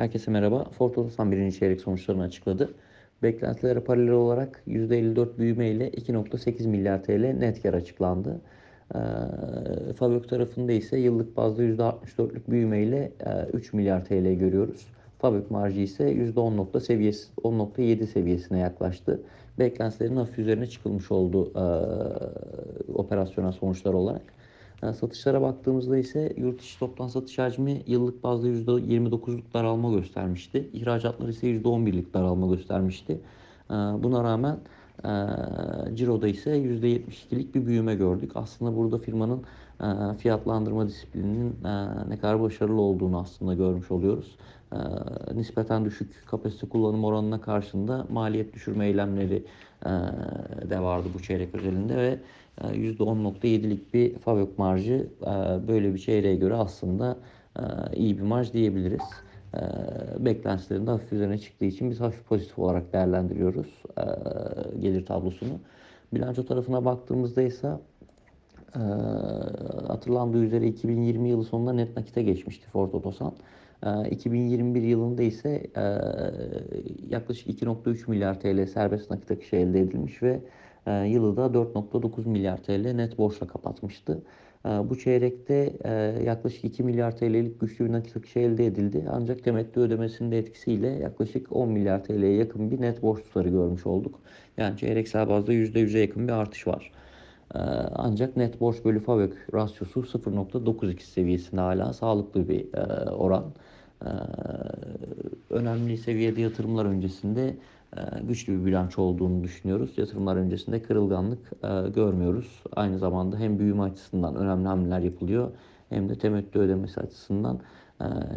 Herkese merhaba. Ford Otosan birinci çeyrek sonuçlarını açıkladı. Beklentilere paralel olarak %54 büyüme ile 2.8 milyar TL net kar açıklandı. Ee, Fabrik tarafında ise yıllık bazda %64'lük büyüme ile e, 3 milyar TL görüyoruz. Fabrik marjı ise %10.7 seviyesi, 10.7 seviyesine yaklaştı. Beklentilerin hafif üzerine çıkılmış oldu e, operasyonel sonuçlar olarak. Yani satışlara baktığımızda ise yurt içi toptan satış hacmi yıllık bazda %29'luk daralma göstermişti. İhracatlar ise %11'lik daralma göstermişti. Ee, buna rağmen e, Ciro'da ise %72'lik bir büyüme gördük. Aslında burada firmanın e, fiyatlandırma disiplininin e, ne kadar başarılı olduğunu aslında görmüş oluyoruz. Nispeten düşük kapasite kullanım oranına karşında maliyet düşürme eylemleri de vardı bu çeyrek özelinde ve %10.7'lik bir fabrik marjı böyle bir çeyreğe göre aslında iyi bir marj diyebiliriz. Beklentilerin de hafif üzerine çıktığı için biz hafif pozitif olarak değerlendiriyoruz gelir tablosunu. Bilanço tarafına baktığımızda ise hatırlandığı üzere 2020 yılı sonunda net nakite geçmişti Ford Otosan. 2021 yılında ise yaklaşık 2.3 milyar TL serbest nakit akışı elde edilmiş ve yılı da 4.9 milyar TL net borçla kapatmıştı. Bu çeyrekte yaklaşık 2 milyar TL'lik güçlü bir nakit akışı elde edildi. Ancak temettü ödemesinin de etkisiyle yaklaşık 10 milyar TL'ye yakın bir net borç tutarı görmüş olduk. Yani çeyreksel bazda %100'e yakın bir artış var. Ancak net borç bölü fabrik rasyosu 0.92 seviyesinde hala sağlıklı bir oran. Önemli seviyede yatırımlar öncesinde güçlü bir bilanço olduğunu düşünüyoruz. Yatırımlar öncesinde kırılganlık görmüyoruz. Aynı zamanda hem büyüme açısından önemli hamleler yapılıyor hem de temettü ödemesi açısından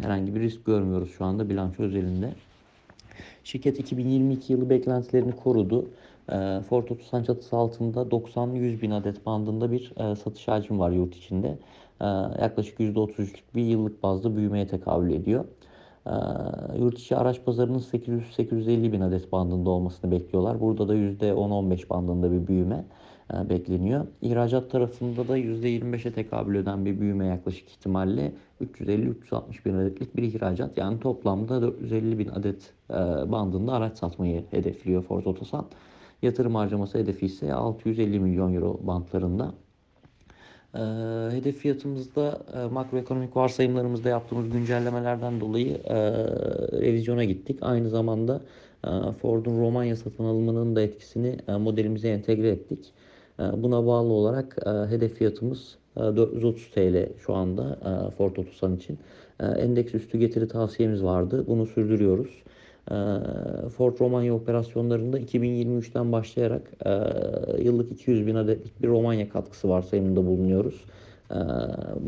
herhangi bir risk görmüyoruz şu anda bilanço özelinde. Şirket 2022 yılı beklentilerini korudu. Ford Otosan çatısı altında 90-100 bin adet bandında bir satış hacmi var yurt içinde. Yaklaşık %33'lük bir yıllık bazda büyümeye tekabül ediyor. Yurt içi araç pazarının 800-850 bin adet bandında olmasını bekliyorlar. Burada da %10-15 bandında bir büyüme bekleniyor. İhracat tarafında da %25'e tekabül eden bir büyüme yaklaşık ihtimalle 350-360 bin adetlik bir ihracat. Yani toplamda 450 bin adet bandında araç satmayı hedefliyor Ford Otosan. Yatırım harcaması hedefi ise 650 milyon euro bantlarında. E, hedef fiyatımızda e, makroekonomik varsayımlarımızda yaptığımız güncellemelerden dolayı e, revizyona gittik. Aynı zamanda e, Ford'un Romanya satın alımının da etkisini modelimize entegre ettik. Buna bağlı olarak hedef fiyatımız e, 430 TL şu anda Ford Otosan için. Endeks üstü getiri tavsiyemiz vardı. Bunu sürdürüyoruz. Ee, Ford Romanya operasyonlarında 2023'ten başlayarak e, yıllık 200 bin adetlik bir Romanya katkısı varsayımında bulunuyoruz. Ee,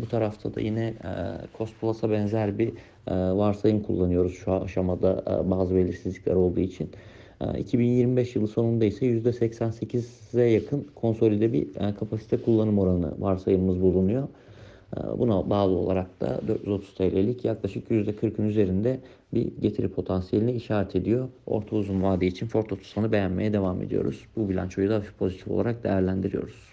bu tarafta da yine e, Cost Plus'a benzer bir e, varsayım kullanıyoruz şu aşamada bazı belirsizlikler olduğu için. 2025 yılı sonunda ise %88'e yakın konsolide bir kapasite kullanım oranı varsayımımız bulunuyor. Ee, buna bağlı olarak da 430 TL'lik yaklaşık %40'ın üzerinde bir getiri potansiyelini işaret ediyor. Orta uzun vade için Ford Otosan'ı beğenmeye devam ediyoruz. Bu bilançoyu da hafif pozitif olarak değerlendiriyoruz.